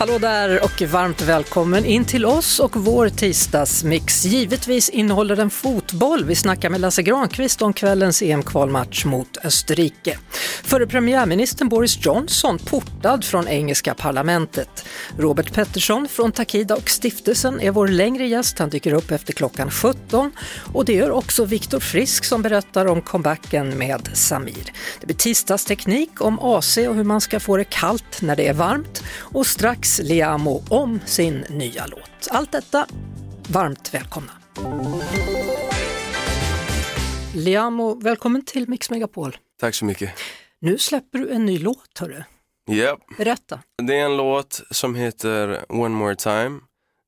Hallå där och varmt välkommen in till oss och vår tisdagsmix. Givetvis innehåller den fotboll. Vi snackar med Lasse Granqvist om kvällens EM-kvalmatch mot Österrike. Före premiärministern Boris Johnson portad från engelska parlamentet. Robert Pettersson från Takida och stiftelsen är vår längre gäst. Han dyker upp efter klockan 17 och det gör också Viktor Frisk som berättar om comebacken med Samir. Det blir tisdagsteknik om AC och hur man ska få det kallt när det är varmt och strax Liamo om sin nya låt. Allt detta, varmt välkomna! Liamo, välkommen till Mix Megapol. Tack så mycket. Nu släpper du en ny låt, hörru. Yep. Berätta. Det är en låt som heter One More Time.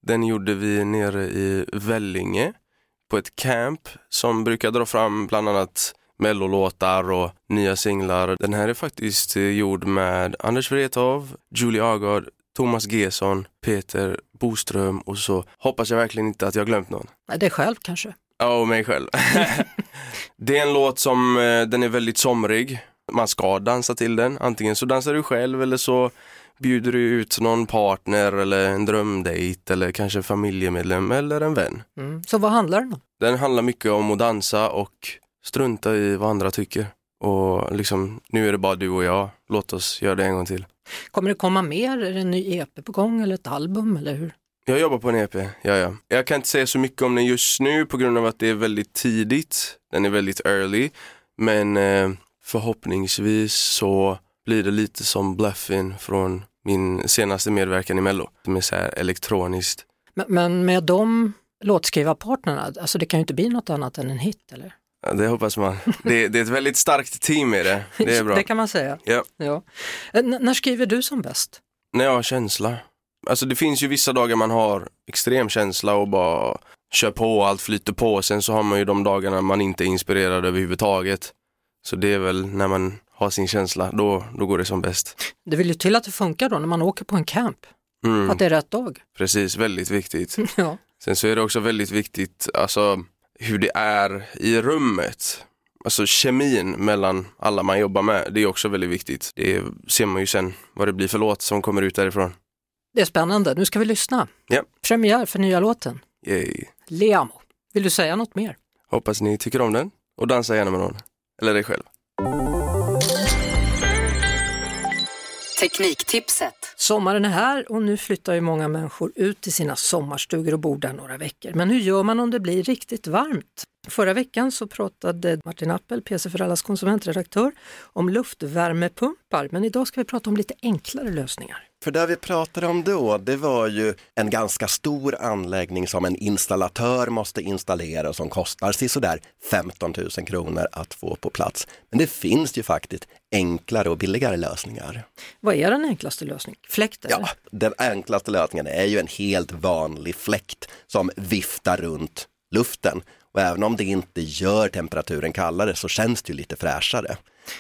Den gjorde vi nere i Vellinge på ett camp som brukar dra fram bland annat mellolåtar och nya singlar. Den här är faktiskt gjord med Anders Wrethov, Julie Agard, Thomas Gesson, Peter Boström och så hoppas jag verkligen inte att jag glömt någon. Nej, Det själv kanske? Ja, och mig själv. det är en låt som, eh, den är väldigt somrig. Man ska dansa till den. Antingen så dansar du själv eller så bjuder du ut någon partner eller en drömdejt eller kanske familjemedlem eller en vän. Mm. Så vad handlar den om? Den handlar mycket om att dansa och strunta i vad andra tycker. Och liksom, nu är det bara du och jag. Låt oss göra det en gång till. Kommer det komma mer? Är det en ny EP på gång eller ett album eller hur? Jag jobbar på en EP, ja, ja. Jag kan inte säga så mycket om den just nu på grund av att det är väldigt tidigt. Den är väldigt early. Men eh, förhoppningsvis så blir det lite som Bluffin från min senaste medverkan i Mello. Som är så här elektroniskt. Men, men med de låtskrivarpartnerna, alltså det kan ju inte bli något annat än en hit eller? Ja, det hoppas man. Det, det är ett väldigt starkt team i det. Det är bra. det kan man säga. Ja. Ja. Eh, N- när skriver du som bäst? När jag har känsla. Alltså det finns ju vissa dagar man har extrem känsla och bara kör på och allt flyter på. Sen så har man ju de dagarna man inte är inspirerad överhuvudtaget. Så det är väl när man har sin känsla, då, då går det som bäst. Det vill ju till att det funkar då när man åker på en camp, Mm, att det är rätt dag. precis, väldigt viktigt. Ja. Sen så är det också väldigt viktigt, alltså hur det är i rummet. Alltså kemin mellan alla man jobbar med, det är också väldigt viktigt. Det ser man ju sen vad det blir för låt som kommer ut därifrån. Det är spännande, nu ska vi lyssna. Ja. Premiär för nya låten, Yay. Leamo. Vill du säga något mer? Hoppas ni tycker om den och dansa gärna med någon. Eller dig själv. Tekniktipset. Sommaren är här och nu flyttar ju många människor ut till sina sommarstugor och bor där några veckor. Men hur gör man om det blir riktigt varmt? Förra veckan så pratade Martin Appel, PC för allas konsumentredaktör, om luftvärmepumpar. Men idag ska vi prata om lite enklare lösningar. För det vi pratade om då, det var ju en ganska stor anläggning som en installatör måste installera och som kostar sådär 15 000 kronor att få på plats. Men det finns ju faktiskt enklare och billigare lösningar. Vad är den enklaste lösningen? Fläkt eller? Ja, den enklaste lösningen är ju en helt vanlig fläkt som viftar runt luften. Och även om det inte gör temperaturen kallare så känns det ju lite fräschare.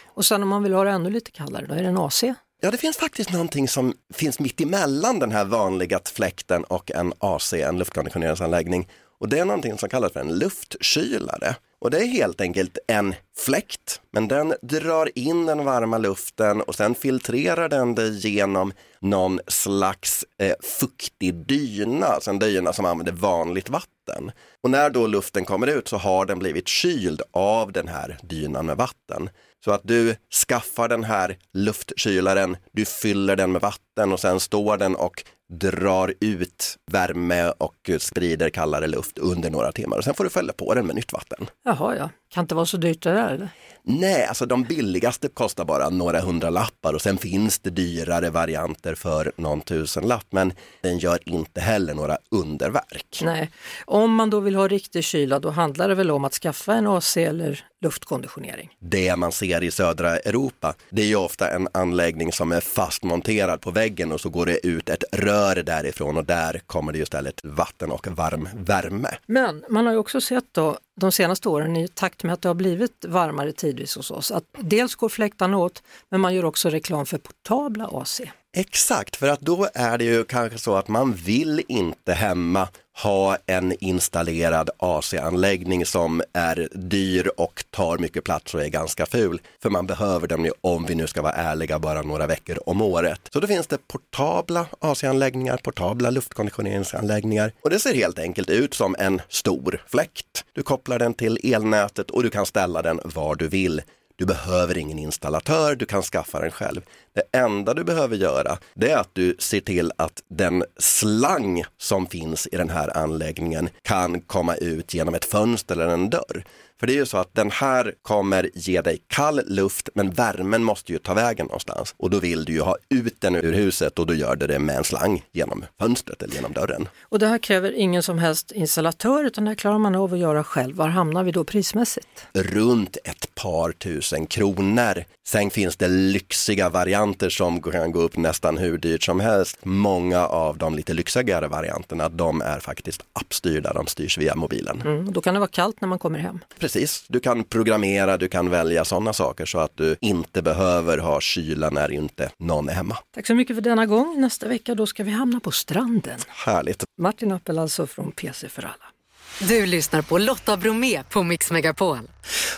Och sen om man vill ha det ännu lite kallare, då är det en AC? Ja, det finns faktiskt någonting som finns mitt emellan den här vanliga fläkten och en AC, en luftkonditioneringsanläggning. Och det är någonting som kallas för en luftkylare. Och det är helt enkelt en fläkt, men den drar in den varma luften och sen filtrerar den det genom någon slags eh, fuktig dyna, alltså en dyna som använder vanligt vatten. Och när då luften kommer ut så har den blivit kyld av den här dynan med vatten. Så att du skaffar den här luftkylaren, du fyller den med vatten och sen står den och drar ut värme och sprider kallare luft under några timmar. Och sen får du fälla på den med nytt vatten. Jaha, ja. Kan inte vara så dyrt det där eller? Nej, alltså de billigaste kostar bara några hundra lappar och sen finns det dyrare varianter för någon tusenlapp. Men den gör inte heller några underverk. Nej. Om man då vill ha riktig kyla, då handlar det väl om att skaffa en AC eller luftkonditionering? Det man ser i södra Europa, det är ju ofta en anläggning som är fastmonterad på väggen och så går det ut ett rör därifrån och där kommer det istället vatten och varm värme. Men man har ju också sett då de senaste åren i takt med att det har blivit varmare tidvis hos oss att dels går fläktarna åt men man gör också reklam för portabla AC. Exakt, för att då är det ju kanske så att man vill inte hemma ha en installerad AC-anläggning som är dyr och tar mycket plats och är ganska ful. För man behöver den ju, om vi nu ska vara ärliga, bara några veckor om året. Så då finns det portabla AC-anläggningar, portabla luftkonditioneringsanläggningar och det ser helt enkelt ut som en stor fläkt. Du kopplar den till elnätet och du kan ställa den var du vill. Du behöver ingen installatör, du kan skaffa den själv. Det enda du behöver göra det är att du ser till att den slang som finns i den här anläggningen kan komma ut genom ett fönster eller en dörr. För det är ju så att den här kommer ge dig kall luft men värmen måste ju ta vägen någonstans och då vill du ju ha ut den ur huset och då gör du det med en slang genom fönstret eller genom dörren. Och det här kräver ingen som helst installatör utan det här klarar man av att göra själv. Var hamnar vi då prismässigt? Runt ett par tusen kronor. Sen finns det lyxiga varianter som kan gå upp nästan hur dyrt som helst. Många av de lite lyxigare varianterna de är faktiskt appstyrda, de styrs via mobilen. Mm, då kan det vara kallt när man kommer hem. Precis, du kan programmera, du kan välja sådana saker så att du inte behöver ha kyla när inte någon är hemma. Tack så mycket för denna gång. Nästa vecka då ska vi hamna på stranden. Härligt. Martin Appel alltså från PC för alla. Du lyssnar på Lotta Bromé på Mix Megapol.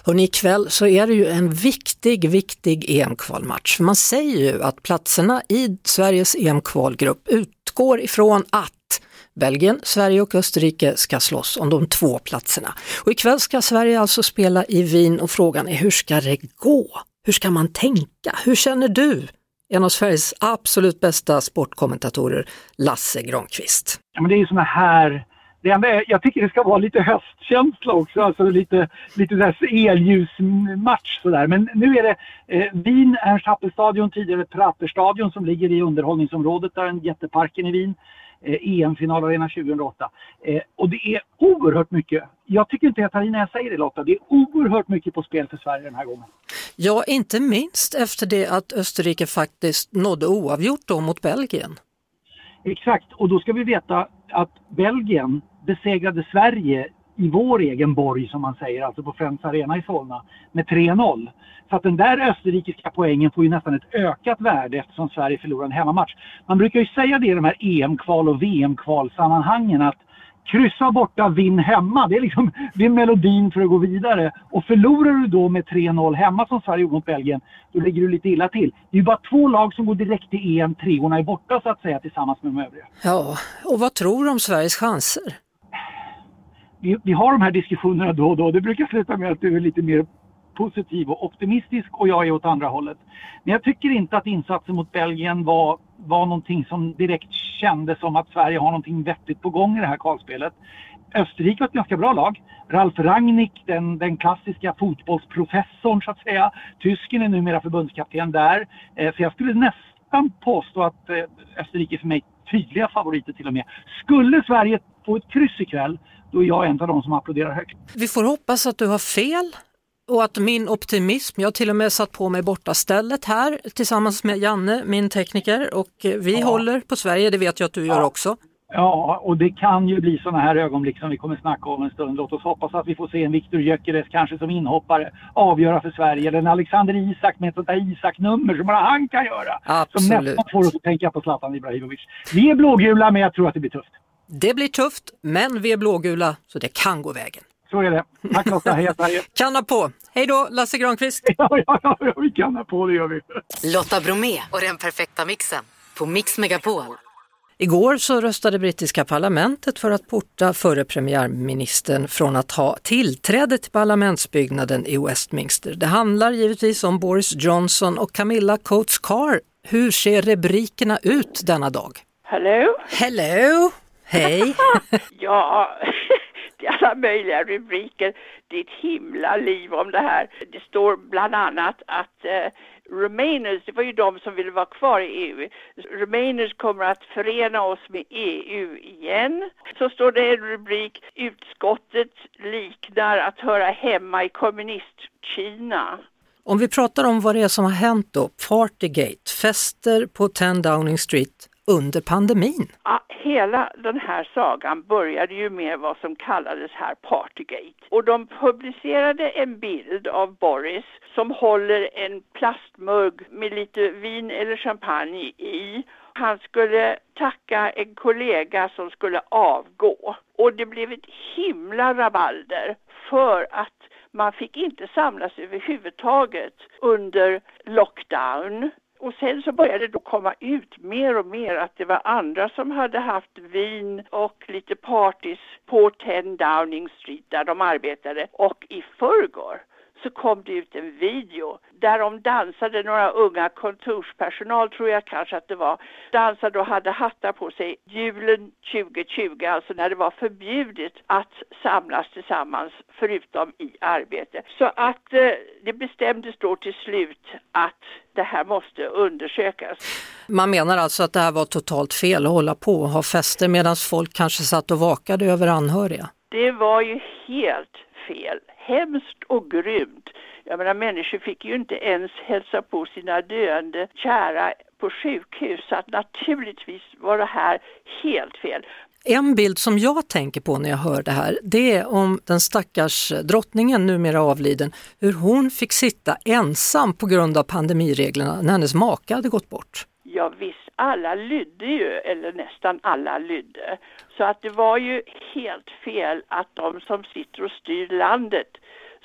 Hörrni, ikväll så är det ju en viktig, viktig EM-kvalmatch. Man säger ju att platserna i Sveriges EM-kvalgrupp utgår ifrån att Belgien, Sverige och Österrike ska slåss om de två platserna. Och ikväll ska Sverige alltså spela i Wien och frågan är hur ska det gå? Hur ska man tänka? Hur känner du? En av Sveriges absolut bästa sportkommentatorer, Lasse Granqvist. Ja, men det är ju såna här det enda är, jag tycker det ska vara lite höstkänsla också, alltså lite, lite där elljusmatch sådär. Men nu är det eh, Wien, Ernst Happelstadion, tidigare Praterstadion som ligger i underhållningsområdet där, jätteparken i Wien. Eh, EM-finalarena 2008. Eh, och det är oerhört mycket. Jag tycker inte jag tar i när jag säger det Lotta. Det är oerhört mycket på spel för Sverige den här gången. Ja, inte minst efter det att Österrike faktiskt nådde oavgjort då mot Belgien. Exakt, och då ska vi veta att Belgien besegrade Sverige i vår egen borg som man säger, alltså på Friends Arena i Solna, med 3-0. Så att den där österrikiska poängen får ju nästan ett ökat värde eftersom Sverige förlorar en hemmamatch. Man brukar ju säga det i de här EM-kval och VM-kvalsammanhangen att kryssa borta, vinn hemma. Det är liksom det är melodin för att gå vidare. Och förlorar du då med 3-0 hemma som Sverige gjorde mot Belgien, då ligger du lite illa till. Det är ju bara två lag som går direkt till EM, treorna är borta så att säga tillsammans med de övriga. Ja, och vad tror du om Sveriges chanser? Vi, vi har de här diskussionerna då och då. Det brukar sluta med att du är lite mer positiv och optimistisk och jag är åt andra hållet. Men jag tycker inte att insatsen mot Belgien var, var någonting som direkt kändes som att Sverige har någonting vettigt på gång i det här kvalspelet. Österrike var ett ganska bra lag. Ralf Rangnick, den, den klassiska fotbollsprofessorn så att säga. Tysken är numera förbundskapten där. Eh, så jag skulle nästan påstå att eh, Österrike är för mig tydliga favoriter till och med. Skulle Sverige få ett kryss ikväll, då är jag en av de som applåderar högt. Vi får hoppas att du har fel och att min optimism, jag har till och med satt på mig bortastället här tillsammans med Janne, min tekniker och vi ja. håller på Sverige, det vet jag att du gör också. Ja, och det kan ju bli sådana här ögonblick som vi kommer snacka om en stund. Låt oss hoppas att vi får se en Viktor Gyökeres kanske som inhoppare avgöra för Sverige. Eller en Alexander Isak med ett sånt där Isak-nummer som bara han kan göra. Absolut. Som nästan får oss att tänka på Zlatan Ibrahimovic. Vi är blågula men jag tror att det blir tufft. Det blir tufft, men vi är blågula så det kan gå vägen. Så är det. Tack Lotta, heja Sverige! Kanna på! Hej då Lasse Granqvist! Ja, ja, ja, vi kannar på, det gör vi. Lotta Bromé och den perfekta mixen på Mix Megapol. Igår så röstade brittiska parlamentet för att porta förre premiärministern från att ha tillträde till parlamentsbyggnaden i Westminster. Det handlar givetvis om Boris Johnson och Camilla Coates Carr. Hur ser rubrikerna ut denna dag? Hello? Hello! Hej! ja, det är alla möjliga rubriker. Det är ett himla liv om det här. Det står bland annat att eh, Remainers, det var ju de som ville vara kvar i EU. Remainers kommer att förena oss med EU igen. Så står det en rubrik, utskottet liknar att höra hemma i kommunist-Kina. Om vi pratar om vad det är som har hänt då, Partygate, fester på 10 Downing Street under pandemin. Ja, hela den här sagan började ju med vad som kallades här Partygate. Och de publicerade en bild av Boris som håller en plastmugg med lite vin eller champagne i. Han skulle tacka en kollega som skulle avgå. Och det blev ett himla rabalder för att man fick inte samlas överhuvudtaget under lockdown. Och sen så började det då komma ut mer och mer att det var andra som hade haft vin och lite parties på 10 Downing Street där de arbetade. Och i förrgår så kom det ut en video där de dansade, några unga kontorspersonal tror jag kanske att det var, dansade och hade hattar på sig julen 2020, alltså när det var förbjudet att samlas tillsammans förutom i arbete. Så att eh, det bestämdes då till slut att det här måste undersökas. Man menar alltså att det här var totalt fel att hålla på och ha fester medan folk kanske satt och vakade över anhöriga? Det var ju helt fel hemskt och grymt. Jag menar människor fick ju inte ens hälsa på sina döende kära på sjukhus så att naturligtvis var det här helt fel. En bild som jag tänker på när jag hör det här, det är om den stackars drottningen, numera avliden, hur hon fick sitta ensam på grund av pandemireglerna när hennes maka hade gått bort. Ja visst, alla lydde ju, eller nästan alla lydde. Så att det var ju helt fel att de som sitter och styr landet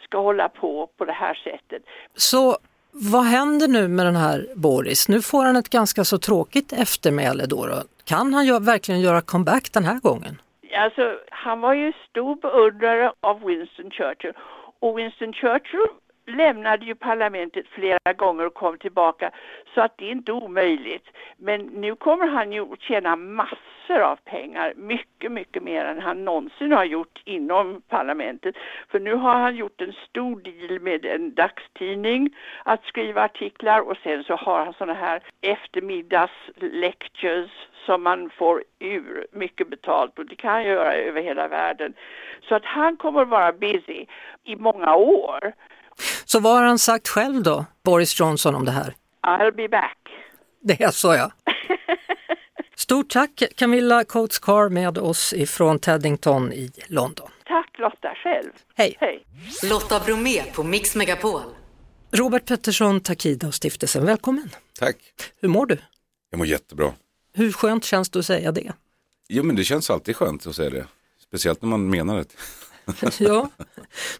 ska hålla på på det här sättet. Så vad händer nu med den här Boris? Nu får han ett ganska så tråkigt eftermäle då. då. Kan han gör, verkligen göra comeback den här gången? Alltså, han var ju stor beundrare av Winston Churchill och Winston Churchill lämnade ju parlamentet flera gånger och kom tillbaka så att det är inte omöjligt. Men nu kommer han ju att tjäna massor av pengar, mycket, mycket mer än han någonsin har gjort inom parlamentet. För nu har han gjort en stor deal med en dagstidning att skriva artiklar och sen så har han sådana här eftermiddagslectures som man får ur mycket betalt och det kan han göra över hela världen. Så att han kommer att vara busy i många år. Så vad har han sagt själv då, Boris Johnson, om det här? I'll be back. Det är så ja. Stort tack Camilla Coates Carr med oss ifrån Teddington i London. Tack Lotta själv. Hej. Hej. Lotta Bromé på Mix Megapol. Robert Pettersson, Takida och stiftelsen, välkommen. Tack. Hur mår du? Jag mår jättebra. Hur skönt känns det att säga det? Jo men det känns alltid skönt att säga det. Speciellt när man menar det. ja,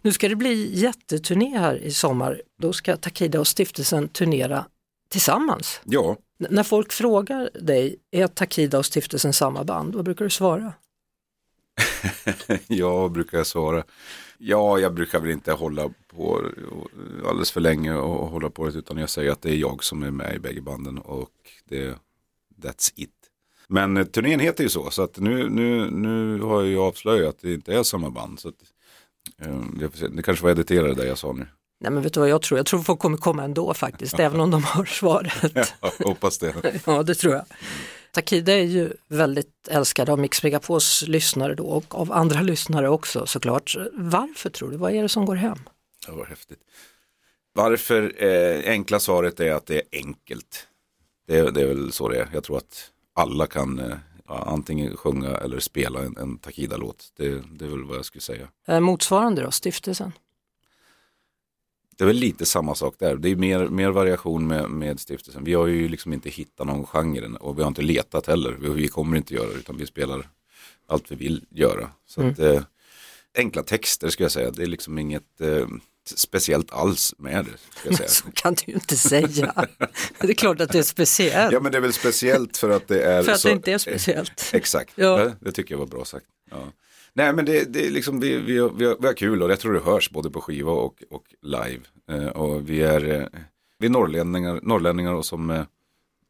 nu ska det bli jätteturné här i sommar. Då ska Takida och stiftelsen turnera tillsammans. Ja. N när folk frågar dig, är Takida och stiftelsen samma band? Vad brukar du svara? ja, brukar jag svara. Ja, jag brukar väl inte hålla på alldeles för länge och hålla på det utan jag säger att det är jag som är med i bägge banden och det, that's it. Men eh, turnén heter ju så, så att nu, nu, nu har jag ju avslöjat att det inte är samma band. Så att, eh, det kanske var editerat det jag sa nu. Nej men vet du vad jag tror? Jag tror folk kommer komma ändå faktiskt, även om de har svaret. Ja, hoppas det. ja, det tror jag. Takida är ju väldigt älskad av Mix Megapols lyssnare då och av andra lyssnare också såklart. Varför tror du? Vad är det som går hem? Det var häftigt. Varför? Eh, enkla svaret är att det är enkelt. Det, det är väl så det är. Jag tror att alla kan eh, antingen sjunga eller spela en, en Takida-låt. Det, det, är väl vad jag skulle säga. Eh, motsvarande då, stiftelsen? Det är väl lite samma sak där. Det är mer, mer variation med, med stiftelsen. Vi har ju liksom inte hittat någon genre och vi har inte letat heller. Vi, vi kommer inte göra det utan vi spelar allt vi vill göra. Så mm. att, eh, enkla texter ska jag säga. Det är liksom inget eh, speciellt alls med det. Ska Så kan du ju inte säga. det är klart att det är speciellt. Ja men det är väl speciellt för att det är För att så, det inte är speciellt. Exakt, ja. det tycker jag var bra sagt. Ja. Nej men det, det är liksom, vi, vi, vi, har, vi har kul och jag tror det hörs både på skiva och, och live. Eh, och vi är, eh, vi är norrlänningar, norrlänningar och som eh,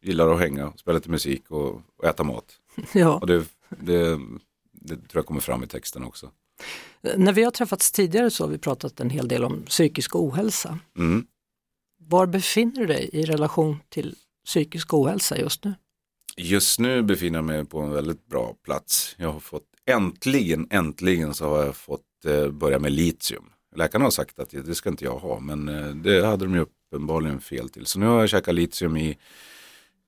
gillar att hänga, spela lite musik och, och äta mat. Ja. Och det, det, det tror jag kommer fram i texten också. När vi har träffats tidigare så har vi pratat en hel del om psykisk ohälsa. Mm. Var befinner du dig i relation till psykisk ohälsa just nu? Just nu befinner jag mig på en väldigt bra plats. Jag har fått äntligen, äntligen så har jag fått eh, börja med litium. Läkarna har sagt att det ska inte jag ha, men eh, det hade de ju uppenbarligen fel till. Så nu har jag käkat litium i,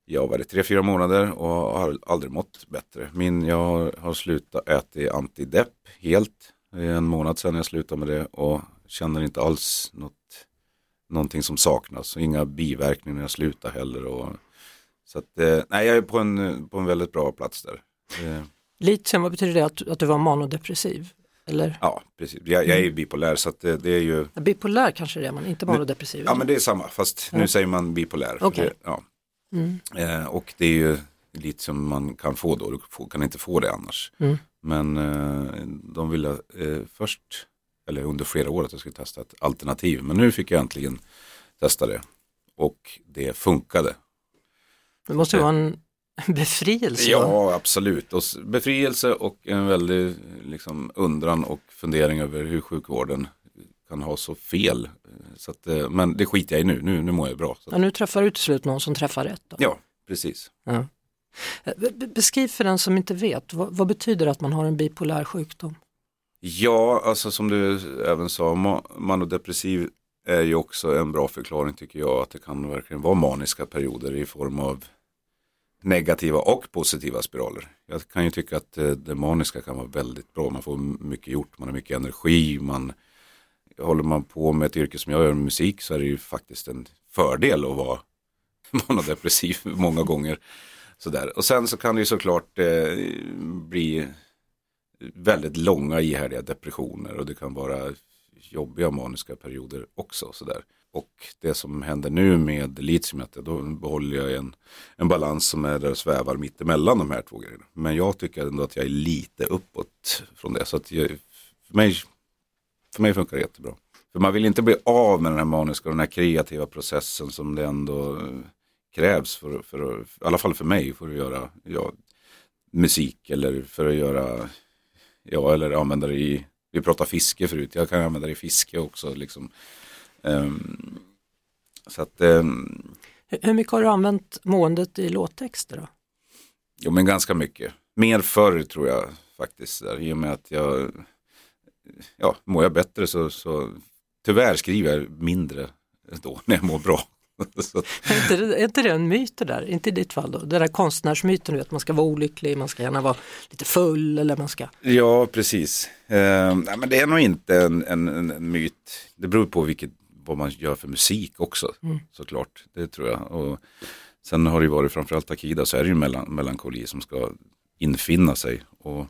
ja vad är det, tre, fyra månader och har aldrig mått bättre. Min, jag har, slutat äta antidepp helt. Det är en månad sedan jag slutade med det och känner inte alls något, någonting som saknas. Inga biverkningar när jag slutar heller. Och, så att, eh, nej, jag är på en, på en väldigt bra plats där. Eh, Litium, vad betyder det? Att, att du var manodepressiv? Eller? ja, precis. Jag, jag är ju bipolär så det, det är ju Bipolär kanske det är man, inte manodepressiv? Ja men det är samma, fast nu säger man bipolär. Okej. Det, ja. Mm. eh, och det är ju lite som man kan få då, du kan inte få det annars. Mm. Men eh, de ville eh, först, eller under flera år att jag skulle testa ett alternativ. Men nu fick jag äntligen testa det. Och det funkade. Det måste ju vara en befrielse. Ja, absolut. Och befrielse och en väldig liksom, undran och fundering över hur sjukvården kan ha så fel. Så att, eh, men det skiter jag i nu, nu, nu mår jag bra. Så. Ja, nu träffar du till slut någon som träffar rätt. Då. Ja, precis. Ja. Eh, be- be- Beskriv för den som inte vet, vad, vad betyder det att man har en bipolär sjukdom? Ja, alltså som du även sa, ma- manodepressiv är ju också en bra förklaring tycker jag. Att det kan verkligen vara maniska perioder i form av negativa och positiva spiraler. Jag kan ju tycka att eh, det maniska kan vara väldigt bra. Man får mycket gjort, man har mycket energi. Man, håller man på med ett yrke som jag gör, musik, så är det ju faktiskt en fördel att vara manodepressiv många gånger. Sådär. Och sen så kan det ju såklart eh, bli väldigt långa ihärdiga depressioner och det kan vara jobbiga maniska perioder också. Sådär. Och det som händer nu med litiumet, då behåller jag en, en balans som är där och svävar mitt emellan de här två grejerna. Men jag tycker ändå att jag är lite uppåt från det. Så att jag, för, mig, för mig funkar det jättebra. För man vill inte bli av med den här maniska och den här kreativa processen som det ändå eh, krävs för, för, i alla fall för mig, för att göra ja, musik eller för att göra Ja, eller använda det i, vi pratade fiske förut, jag kan använda det i fiske också. Liksom. Ehm, så att, um, Hur- Hur mycket har du använt måendet i låttexter då? jo men ganska mycket. Mer förr tror jag faktiskt, där, i och med att jag, ja, mår jag bättre så, så tyvärr skriver jag mindre då när jag mår bra. att- Är inte, det, är inte det en myt det där? Inte i ditt fall då? Den där konstnärsmyten, vet, man ska vara olycklig, man ska gärna vara lite full eller man ska... Ja, precis. Eh, nej, men det är nog inte en, en, en, myt. Det beror på vilket, vad man gör för musik också, såklart. Det tror jag. Och sen har det varit framförallt Akida så är det ju melankoli som ska infinna sig. Och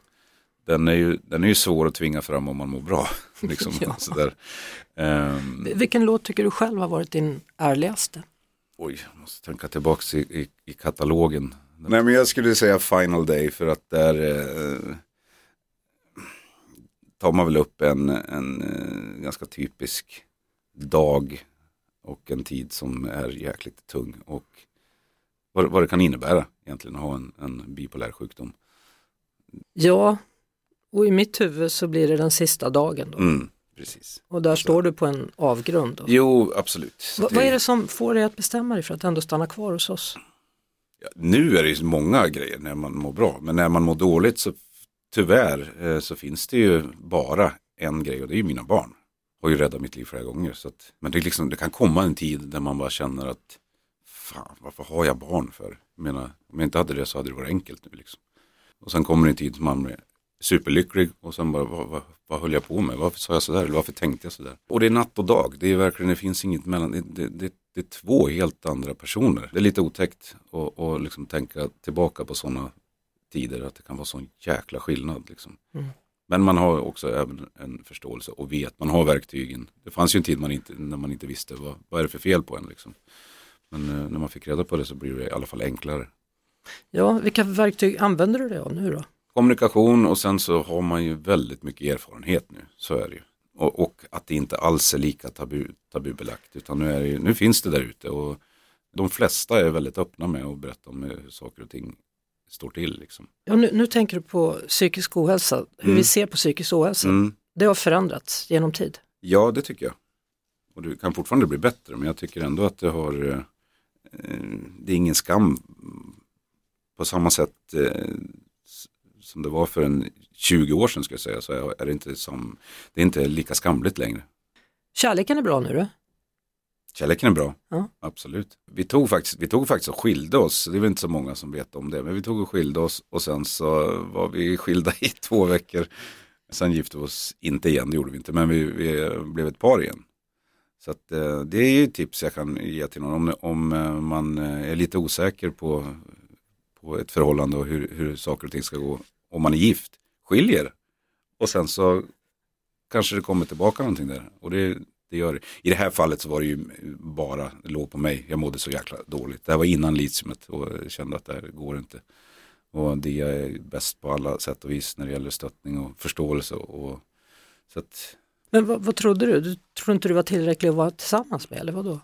den är, ju, den är ju svår att tvinga fram om man mår bra. Liksom, Ja. sådär. Ehm, Vilken låt tycker du själv har varit din ärligaste? Oj, jag måste tänka tillbaka i, i, i katalogen. Nej men jag skulle säga Final Day för att där eh, tar man väl upp en, en eh, ganska typisk dag och en tid som är jäkligt tung och vad, vad det kan innebära egentligen att ha en, en bipolär sjukdom. Ja, och i mitt huvud så blir det den sista dagen då. Mm, precis. Och där står du på en avgrund. Då. Jo, absolut. Va, det- vad är det som får dig att bestämma dig för att ändå stanna kvar hos oss? Ja, nu är det ju många grejer när man mår bra, men när man mår dåligt så tyvärr eh, så finns det ju bara en grej och det är ju mina barn. Har ju räddat mitt liv flera gånger. Så att, men det, liksom, det kan komma en tid där man bara känner att fan, varför har jag barn för? Jag menar, om jag inte hade det så hade det varit enkelt nu liksom. Och sen kommer det en tid som man superlycklig och sen bara, vad, vad, vad höll jag på med? Varför sa jag sådär? Eller varför tänkte jag sådär? Och det är natt och dag. Det är verkligen, det finns inget mellan. Det, det, det, det är två helt andra personer. Det är lite otäckt att och liksom tänka tillbaka på sådana tider. Att det kan vara sån jäkla skillnad. Liksom. Mm. Men man har också även en förståelse och vet, man har verktygen. Det fanns ju en tid man inte, när man inte visste vad, vad är det för fel på en. Liksom. Men eh, när man fick reda på det så blir det i alla fall enklare. Ja, vilka verktyg använder du dig av nu då? Kommunikation och sen så har man ju väldigt mycket erfarenhet nu. Så är det ju. Och, och att det inte alls är lika tabu, tabubelagt. Utan nu, är det nu finns det där ute och de flesta är väldigt öppna med att berätta om hur saker och ting står till. Liksom. Ja, nu, nu tänker du på psykisk ohälsa, hur Mm. vi ser på psykisk ohälsa. Mm. Det har förändrats genom tid. Ja, det tycker jag. Och det kan fortfarande bli bättre, men jag tycker ändå att det har, eh, eh, det är ingen skam på samma sätt eh, som det var för en 20 år sedan ska jag säga, så är det inte, som, det är inte lika skamligt längre. Kärleken är bra nu du? Kärleken är bra, Ja. absolut. Vi tog, faktiskt, vi tog faktiskt och skilde oss, det är väl inte så många som vet om det, men vi tog och skilde oss och sen så var vi skilda i två veckor. Sen gifte vi oss inte igen, det gjorde vi inte, men vi, vi blev ett par igen. Så att, eh, det är ju tips jag kan ge till någon om, om eh, man eh, är lite osäker på, på ett förhållande och hur, hur saker och ting ska gå. Om man är gift, skiljer och sen så kanske det kommer tillbaka någonting där. Och det, det gör det. I det här fallet så var det ju bara, det låg på mig, jag mådde så jäkla dåligt. Det här var innan litiumet och jag kände att det här går inte. Och det är bäst på alla sätt och vis när det gäller stöttning och förståelse. Och, så att, Men vad, vad trodde du? Du trodde inte du var tillräcklig att vara tillsammans med eller vadå?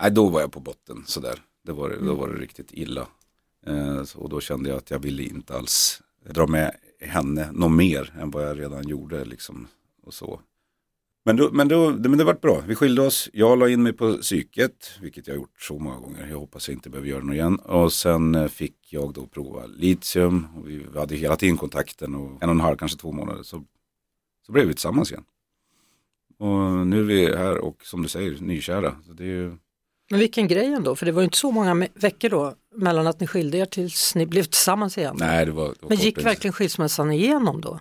nej, då var jag på botten sådär. Det var, det- Då var det riktigt illa. Eh, så, och då kände jag att jag ville inte alls dra med henne något mer än vad jag redan gjorde. Liksom, och så. Men, då, men, då, det- men det vart bra. Vi skilde oss. Jag la in mig på psyket, vilket jag har gjort så många gånger. Jag hoppas jag inte behöver göra det igen. Och sen eh, fick jag då prova litium. Och vi hade hela tiden kontakten och en och en halv, kanske två månader. Så, så blev vi tillsammans igen. Och nu är vi här och som du säger, nykära. Så det är ju, men vilken grej ändå, för det var ju inte så många veckor då mellan att ni skilde er tills ni blev tillsammans igen. nej, det var, det var Men gick verkligen skilsmässan igenom då?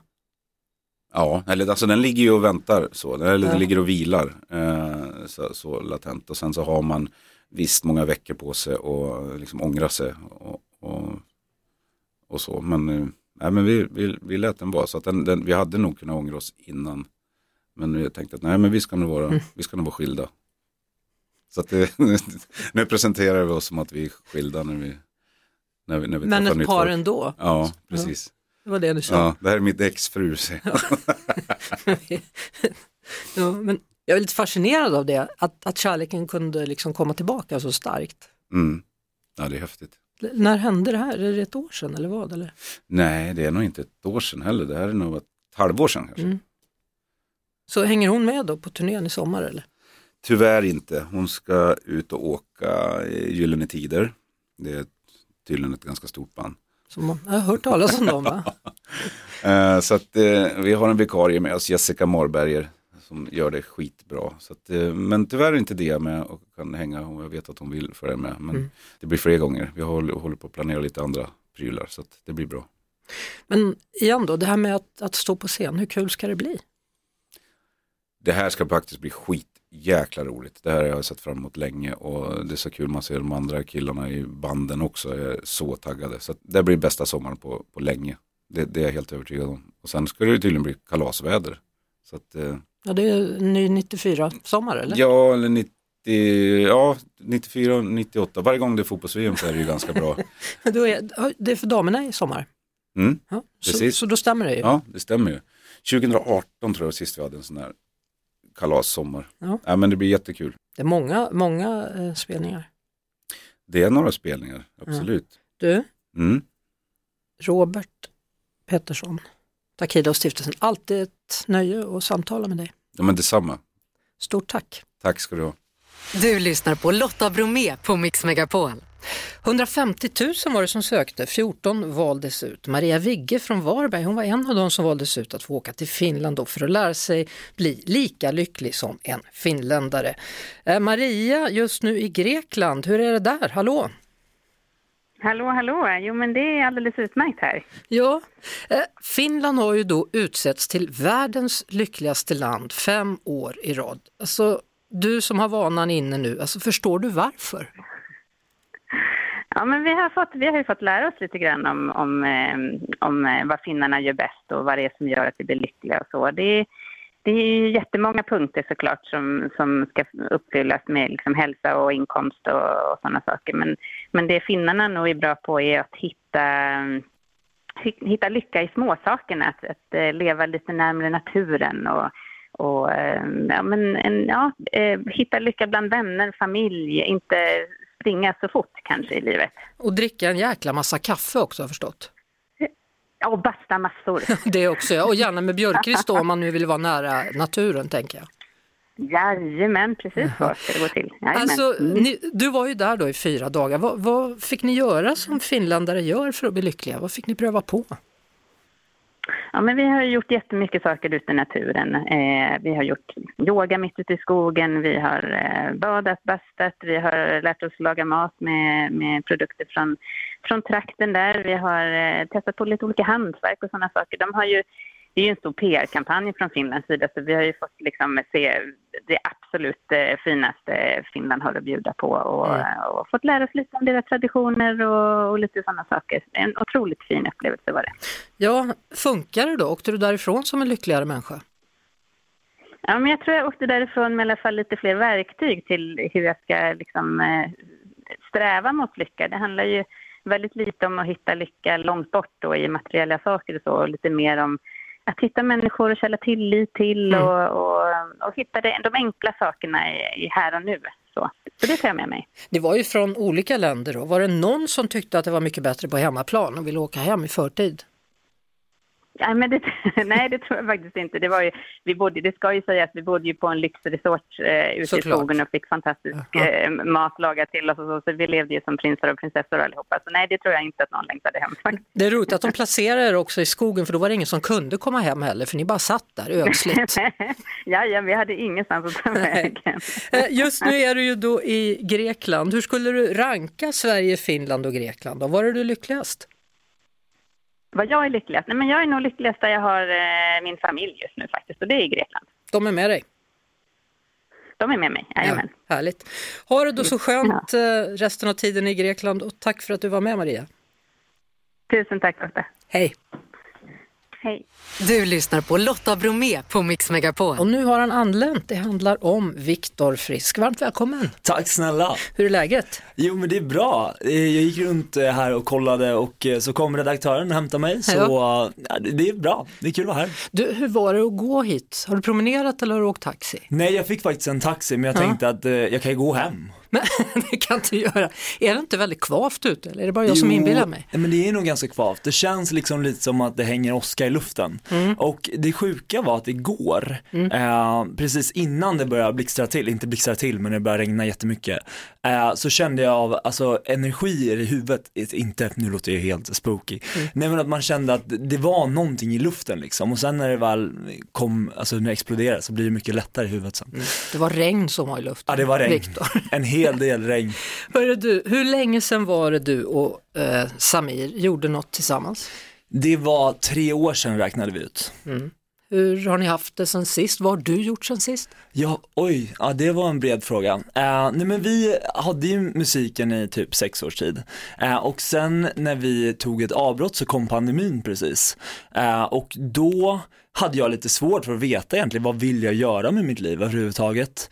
Ja, eller alltså den ligger ju och väntar så, eller Ja. den ligger och vilar eh, så, så latent och sen så har man visst många veckor på sig och liksom ångra sig och, och, och så. Men, eh, nej, men vi, vi, vi lät den vara så att den, den, vi hade nog kunnat ångra oss innan. Men jag tänkte att nej men vi ska nog vara, vi ska nog vara skilda. Så det, nu presenterar vi oss som att vi är skilda när vi, när vi, när vi Men ett par folk. ändå? Ja, precis. Det var det du sa? Ja, det här är mitt exfru. jag. Ja, men jag är lite fascinerad av det, att, att kärleken kunde liksom komma tillbaka så starkt. Mm. Ja, det är häftigt. L- När hände det här? Är det ett år sedan eller vad? Eller? Nej, det är nog inte ett år sedan heller. Det här är nog ett halvår sedan kanske. Mm. Så hänger hon med då på turnén i sommar eller? Tyvärr inte. Hon ska ut och åka i Gyllene Tider. Det är tydligen ett ganska stort band. Som man, jag har hört talas om dem va? Eh, så att eh, vi har en vikarie med oss, Jessica Marberger, som gör det skitbra. Så att, eh, men tyvärr är inte det med och kan hänga och jag vet att hon vill följa med. Men Mm. det blir fler gånger. Vi håller, håller på att planera lite andra prylar så att det blir bra. Men igen då, det här med att, att stå på scen, hur kul ska det bli? Det här ska faktiskt bli skit jäkla roligt. Det här har jag sett fram emot länge och det är så kul man ser de andra killarna i banden också är så taggade. Så det blir bästa sommaren på, på länge. Det, det är jag helt övertygad om. Och sen ska det tydligen bli kalasväder. Så att, eh, Ja, det är ny 94-sommar eller? ja, eller 90, ja, 94, 98. Varje gång det är fotbolls-VM så är det ju ganska bra. Är, det är för damerna i sommar? Mm, Ja, så, Precis. så då stämmer det ju. ja, det stämmer ju. 2018 tror jag sist vi hade en sån här kalassommar. Ja. Ja, men det blir jättekul. Det är många, många eh, spelningar. Det är några spelningar, absolut. Du, Mm. Robert Pettersson, Takida och stiftelsen, alltid ett nöje att samtala med dig. Ja, men detsamma. Stort tack! Tack ska du ha. Du lyssnar på Lotta Bromé på Mix Megapol. 150 000 var det som sökte, 14 valdes ut. Maria Vigge från Varberg, hon var en av de som valdes ut att få åka till Finland då för att lära sig bli lika lycklig som en finländare. Eh, Maria, just nu i Grekland, hur är det där? Hallå? Hallå, hallå. Jo, men det är alldeles utmärkt här. Ja, eh, Finland har ju då utsetts till världens lyckligaste land fem år i rad. Alltså, du som har vanan inne nu, alltså, förstår du varför? Ja, men vi har, fått, vi har ju fått lära oss lite grann om, om, eh, om eh, vad finnarna gör bäst och vad det är som gör att vi blir lyckliga och så. Det, är- det är ju jättemånga punkter såklart som, som ska uppfyllas med liksom hälsa och inkomst och, och sådana saker. Men, men det finnarna nog är bra på är att hitta, hitta lycka i småsakerna, att, att eh, leva lite närmare naturen och, och ja, men ja, hitta lycka bland vänner, familj, inte springa så fort kanske i livet. Och dricka en jäkla massa kaffe också har förstått. Ja, och basta massor. Det också, ja. och gärna med björkris då om man nu vill vara nära naturen tänker jag. Jajamän, precis så ska det gå till. Jajamän. Alltså, Mm. ni, du var ju där då i fyra dagar. Vad, vad fick ni göra som finländare gör för att bli lyckliga? Vad fick ni pröva på? Ja, men vi har gjort jättemycket saker ute i naturen. Eh, vi har gjort yoga mitt ute i skogen, vi har eh, badat, bastat, vi har lärt oss laga mat med, med produkter från, från trakten där. Vi har eh, testat på lite olika hantverk och sådana saker. De har ju det är ju en stor PR-kampanj från Finlands sida så vi har ju fått liksom se det absolut eh, finaste Finland har att bjuda på och, mm. och fått lära oss lite om deras traditioner och, och lite sådana saker. En otroligt fin upplevelse var det. Ja, funkar det då? Åkte du därifrån som en lyckligare människa? Ja, men jag tror jag åkte därifrån med i alla fall lite fler verktyg till hur jag ska liksom, eh, sträva mot lycka. Det handlar ju väldigt lite om att hitta lycka långt bort då, i materiella saker och så, och lite mer om att hitta människor att känna tillit till mm. och, och, och, hitta det, de enkla sakerna i, i här och nu. Så. så det tar jag med mig. Det var ju från olika länder då. Var det någon som tyckte att det var mycket bättre på hemmaplan och ville åka hem i förtid? Ja, men det, nej, det tror jag faktiskt inte. Det, var ju, vi bodde, det ska ju sägas att vi bodde ju på en lyxresort eh, ute Såklart. i skogen och fick fantastisk eh, mat lagad till oss. Och så, så vi levde ju som prinsar och prinsessor allihopa. Så nej, det tror jag inte att någon längtade hem. Faktiskt. Det är roligt att de placerade er också i skogen för då var det ingen som kunde komma hem heller för ni bara satt där ödsligt. ja, ja, vi hade ingenstans att ta vägen. Eh, just nu är du ju då i Grekland. Hur skulle du ranka Sverige, Finland och Grekland? Då? Var är du lyckligast? Vad jag är lyckligast? Nej, men jag är nog lyckligast där jag har eh, min familj just nu faktiskt och det är i Grekland. De är med dig? De är med mig, jajamän. Ja, härligt. Ha det då så skönt. Eh, resten av tiden i Grekland och tack för att du var med Maria. Tusen tack Lotta. Hej. Hej. Du lyssnar på Lotta Bromé på Mix Megapol. Och nu har han anlänt. Det handlar om Viktor Frisk. Varmt välkommen. Tack snälla. Hur är läget? Jo men det är bra. Jag gick runt eh, här och kollade och eh, så kom redaktören och hämtade mig. Så ja. det är bra. Det är kul att vara här. Du, hur var det att gå hit? Har du promenerat eller har du åkt taxi? Nej jag fick faktiskt en taxi men jag ja. tänkte att eh, jag kan ju gå hem. Men det kan du göra. Är det inte väldigt kvavt ute eller är det bara jag jo, som inbillar mig? men det är nog ganska kvavt. Det känns liksom lite som att det hänger åska i luften. Mm. Och det sjuka var att igår, mm. eh, precis innan det började blixtra till, inte blixtra till men det började regna jättemycket, eh, så kände jag av alltså, energier i huvudet, inte, nu låter jag helt spooky, mm. nej men att man kände att det var någonting i luften liksom och sen när det väl kom, alltså när det exploderade så blir det mycket lättare i huvudet sen. Mm. Det var regn som var i luften. Ja det var regn, Victor. en hel del regn. Hörru du, hur länge sedan var det du och eh, Samir gjorde något tillsammans? Det var tre år sedan räknade vi ut. Mm. Hur har ni haft det sen sist? Vad har du gjort sen sist? Ja, oj, ja, det var en bred fråga. Uh, nej men vi hade ju musiken i typ sex års tid uh, och sen när vi tog ett avbrott så kom pandemin precis uh, och då hade jag lite svårt för att veta egentligen vad vill jag göra med mitt liv överhuvudtaget.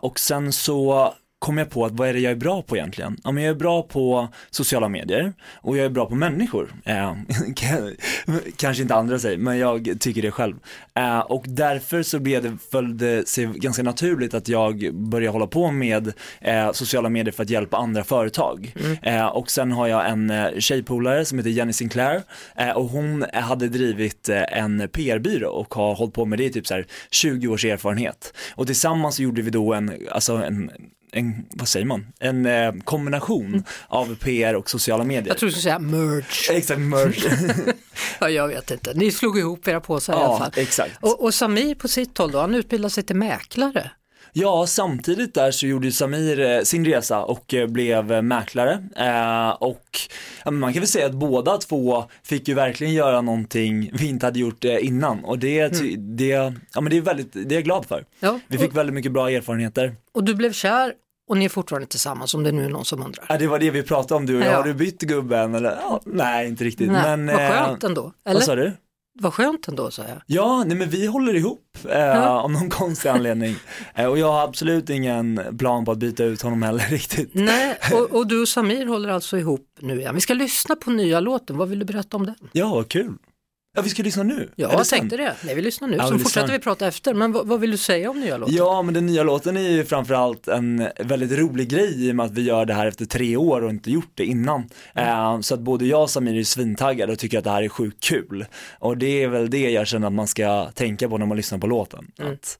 och sen så kom jag på att vad är det jag är bra på egentligen? Ja, men jag är bra på sociala medier och jag är bra på människor. Eh, kanske inte andra säger, men jag tycker det själv. Eh, och därför så blev det, följde sig ganska naturligt att jag började hålla på med eh, sociala medier för att hjälpa andra företag. Mm. Eh, och sen har jag en eh, tjejpolare som heter Jenny Sinclair eh, och hon hade drivit en PR-byrå och har hållit på med det i typ så här 20 års erfarenhet. Och tillsammans gjorde vi då en, alltså en en, vad säger man, en eh, kombination mm. av PR och sociala medier. Jag tror du skulle säga merge. Exakt, merge. ja, jag vet inte, ni slog ihop era påsar ja, i alla fall. Exakt. Och, och Samir på sitt håll då, han utbildade sig till mäklare. Ja, samtidigt där så gjorde Samir eh, sin resa och eh, blev eh, mäklare och man kan väl säga att båda två fick ju verkligen göra någonting vi inte hade gjort innan och det, mm. det, ja, men det är väldigt, det är jag glad för. Ja, vi fick väldigt mycket bra erfarenheter. Och du blev kär och ni är fortfarande tillsammans om det nu är någon som undrar. Ja, det var det vi pratade om du och jag. Ja. Har du bytt gubben eller? Ja, nej, inte riktigt. Nej, men, vad skönt ändå. Eller? Vad sa du? Vad skönt ändå, sa jag. Ja, nej men vi håller ihop eh, av någon konstig anledning. Eh, och jag har absolut ingen plan på att byta ut honom heller riktigt. Nej, och, och du och Samir håller alltså ihop nu igen. Vi ska lyssna på nya låten, vad vill du berätta om den? Ja, kul. Ja, vi ska lyssna nu. Ja, jag tänkte det. Nej, vi lyssnar nu. Ja, så fortsätter vi prata efter. Men vad, vad, vill du säga om nya låten? Ja, men den nya låten är ju framförallt en väldigt rolig grej i och med att vi gör det här efter tre år och inte gjort det innan. Mm. Uh, så att både jag och Samir är svintaggade och tycker att det här är sjukt kul. Och det är väl det jag känner att man ska tänka på när man lyssnar på låten. Mm. Att...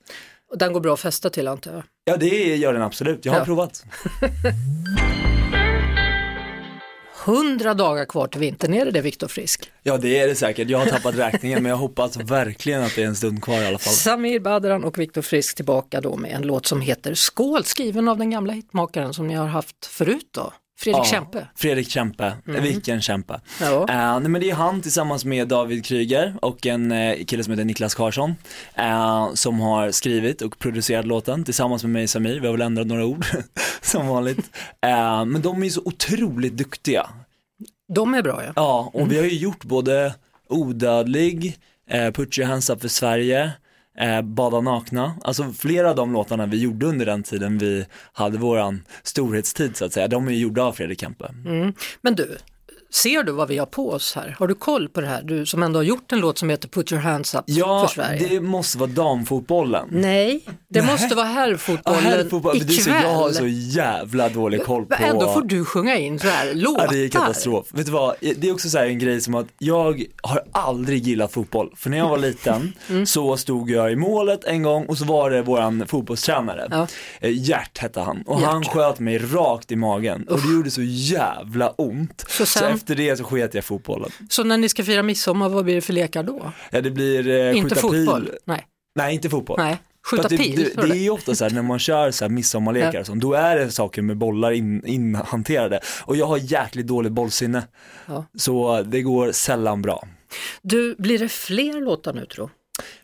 Och den går bra att fästa till antar jag? Ja, det gör den absolut. Jag har ja. provat. hundra dagar kvar till vintern, är det det Viktor Frisk? Ja det är det säkert, jag har tappat räkningen men jag hoppas verkligen att det är en stund kvar i alla fall. Samir Badran och Viktor Frisk tillbaka då med en låt som heter Skål, skriven av den gamla hitmakaren som ni har haft förut då. Fredrik Ja, Kempe. Fredrik Kempe, vilken kämpe. Ja. Eh, nej, men det är han tillsammans med David Kryger och en uh, kille som heter Niklas Karlsson eh, som har skrivit och producerat låten tillsammans med mig Samir, vi har väl ändrat några ord som vanligt. Men de är så otroligt duktiga. De är bra ja. Ja, och vi har ju gjort både Odödlig, Put your hands up för Sverige, eh, Bada nakna, alltså flera av de låtarna vi gjorde under den tiden vi hade våran storhetstid så att säga, de är ju gjorda av Fredrik Kempe. Mm. Men du, ser du vad vi har på oss här? Har du koll på det här? Du som ändå har gjort en låt som heter Put your hands up Ja, för Sverige. det måste vara damfotbollen. Nej, det Nej. måste vara Ja, herrfotbollen herrfotboll, är så, ikväll. jag har så jävla dålig koll på Ändå får du sjunga in så här låtar. Ja, det är katastrof. Vet du vad, det är också så här en grej som att jag har aldrig gillat fotboll. För när jag var liten Mm. så stod jag i målet en gång och så var det våran fotbollstränare. Ja. Eh, Gert hette han och Gert. han sköt mig rakt i magen och det gjorde så jävla ont. Så, sen- efter det så sket jag fotbollen. Så när ni ska fira midsommar, vad blir det för lekar då? Ja det blir eh, Inte skjuta fotboll? pil. Nej. Nej inte fotboll. Nej. Skjuta det, pil? det, det är ju ofta så här när man kör så här midsommarlekar och sånt, då är det saker med bollar in, inhanterade. Och jag har jäkligt dåligt bollsinne. Ja. Så det går sällan bra. Du, blir det fler låtar nu tror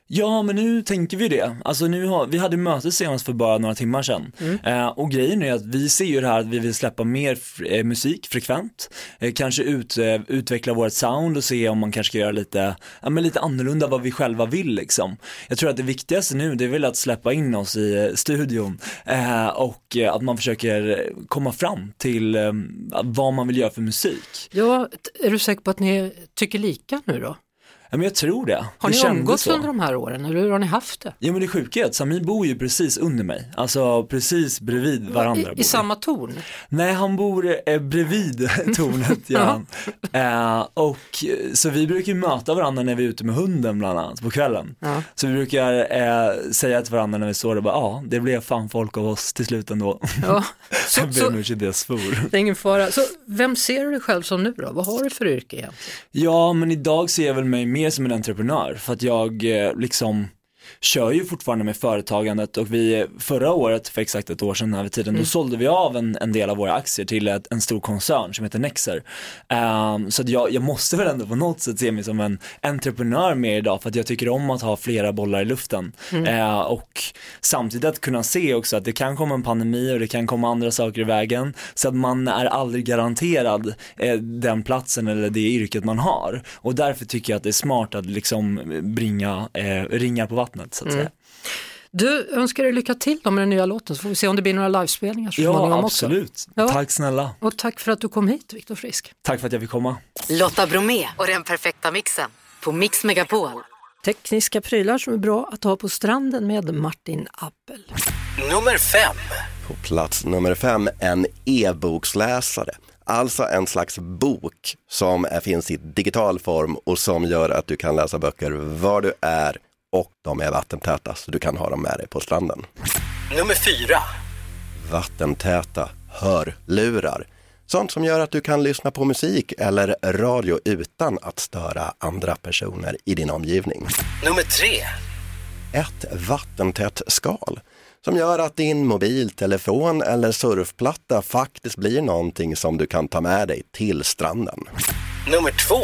Ja, men nu tänker vi det. Alltså nu har, vi hade möte senast för bara några timmar sedan. Mm. Eh, och grejen är att vi ser ju det här att vi vill släppa mer eh, musik frekvent. Eh, kanske ut, eh, utveckla vårt sound och se om man kanske ska göra lite, ja, men lite annorlunda vad vi själva vill liksom. Jag tror att det viktigaste nu det är väl att släppa in oss i eh, studion eh, och att man försöker komma fram till vad man vill göra för musik. Ja, är du säker på att ni tycker lika nu då? Ja, men jag tror det. Har det ni umgåtts under de här åren hur har ni haft det? Ja men det sjuka är att Samir bor ju precis under mig, alltså precis bredvid varandra. I, I samma torn? Nej han bor eh, bredvid tornet gör han. eh, och eh, så vi brukar ju möta varandra när vi är ute med hunden bland annat på kvällen. Ja. Så vi brukar eh, säga till varandra när vi står där, bara, ja det blev fan folk av oss till slut ändå. Ja. Så, jag ber om ursäkt det jag svor. det är ingen fara. Så vem ser du dig själv som nu då? Vad har du för yrke egentligen? Ja, men idag ser jag väl mig mer som en entreprenör för att jag eh, liksom kör ju fortfarande med företagandet och vi förra året, för exakt ett år sedan den här tiden, då sålde vi av en, en del av våra aktier till ett, en stor koncern som heter Nexer. Ehm, så jag, jag måste väl ändå på något sätt se mig som en entreprenör mer idag för att jag tycker om att ha flera bollar i luften. Eh, och samtidigt att kunna se också att det kan komma en pandemi och det kan komma andra saker i vägen så att man är aldrig garanterad eh, den platsen eller det yrket man har. Och därför tycker jag att det är smart att liksom bringa eh, ringar på vattnet så att säga. Du, önskar dig lycka till med den nya låten så får vi se om det blir några livespelningar så Ja, också. absolut. Ja. Tack snälla. Och tack för att du kom hit, Viktor Frisk. Tack för att jag fick komma. Lotta Bromé och den perfekta mixen på Mix Megapol. Tekniska prylar som är bra att ha på stranden med Martin Appel. Nummer fem. På plats nummer fem, en e-boksläsare. Alltså en slags bok som finns i digital form och som gör att du kan läsa böcker var du är och de är vattentäta så du kan ha dem med dig på stranden. Nummer fyra. Vattentäta hörlurar. Sånt som gör att du kan lyssna på musik eller radio utan att störa andra personer i din omgivning. Nummer tre. ett vattentätt skal som gör att din mobiltelefon eller surfplatta faktiskt blir någonting som du kan ta med dig till stranden. Nummer två.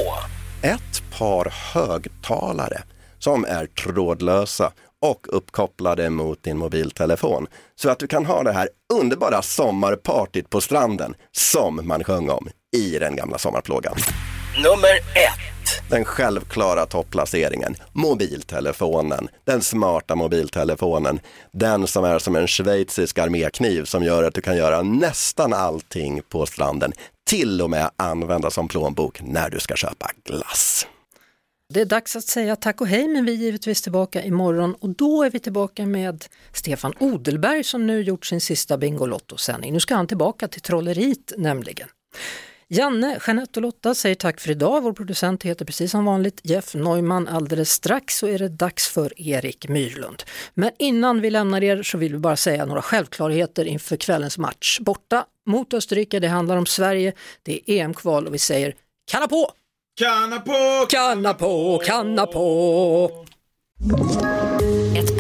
Ett par högtalare som är trådlösa och uppkopplade mot din mobiltelefon så att du kan ha det här underbara sommarpartyt på stranden som man sjöng om i den gamla sommarplågan. Nummer ett. Den självklara topplaceringen, mobiltelefonen, den smarta mobiltelefonen, den som är som en schweizisk armékniv som gör att du kan göra nästan allting på stranden, till och med använda som plånbok när du ska köpa glass. Det är dags att säga tack och hej men vi är givetvis tillbaka imorgon och då är vi tillbaka med Stefan Odelberg som nu gjort sin sista Bingolotto-sändning. Nu ska han tillbaka till trolleriet nämligen. Janne, Jeanette och Lotta säger tack för idag. Vår producent heter precis som vanligt Jeff Neumann. Alldeles strax så är det dags för Erik Myrlund. Men innan vi lämnar er så vill vi bara säga några självklarheter inför kvällens match borta mot Österrike. Det handlar om Sverige, det är EM-kval och vi säger kalla på! Kanna på! Kanna på, kanna på!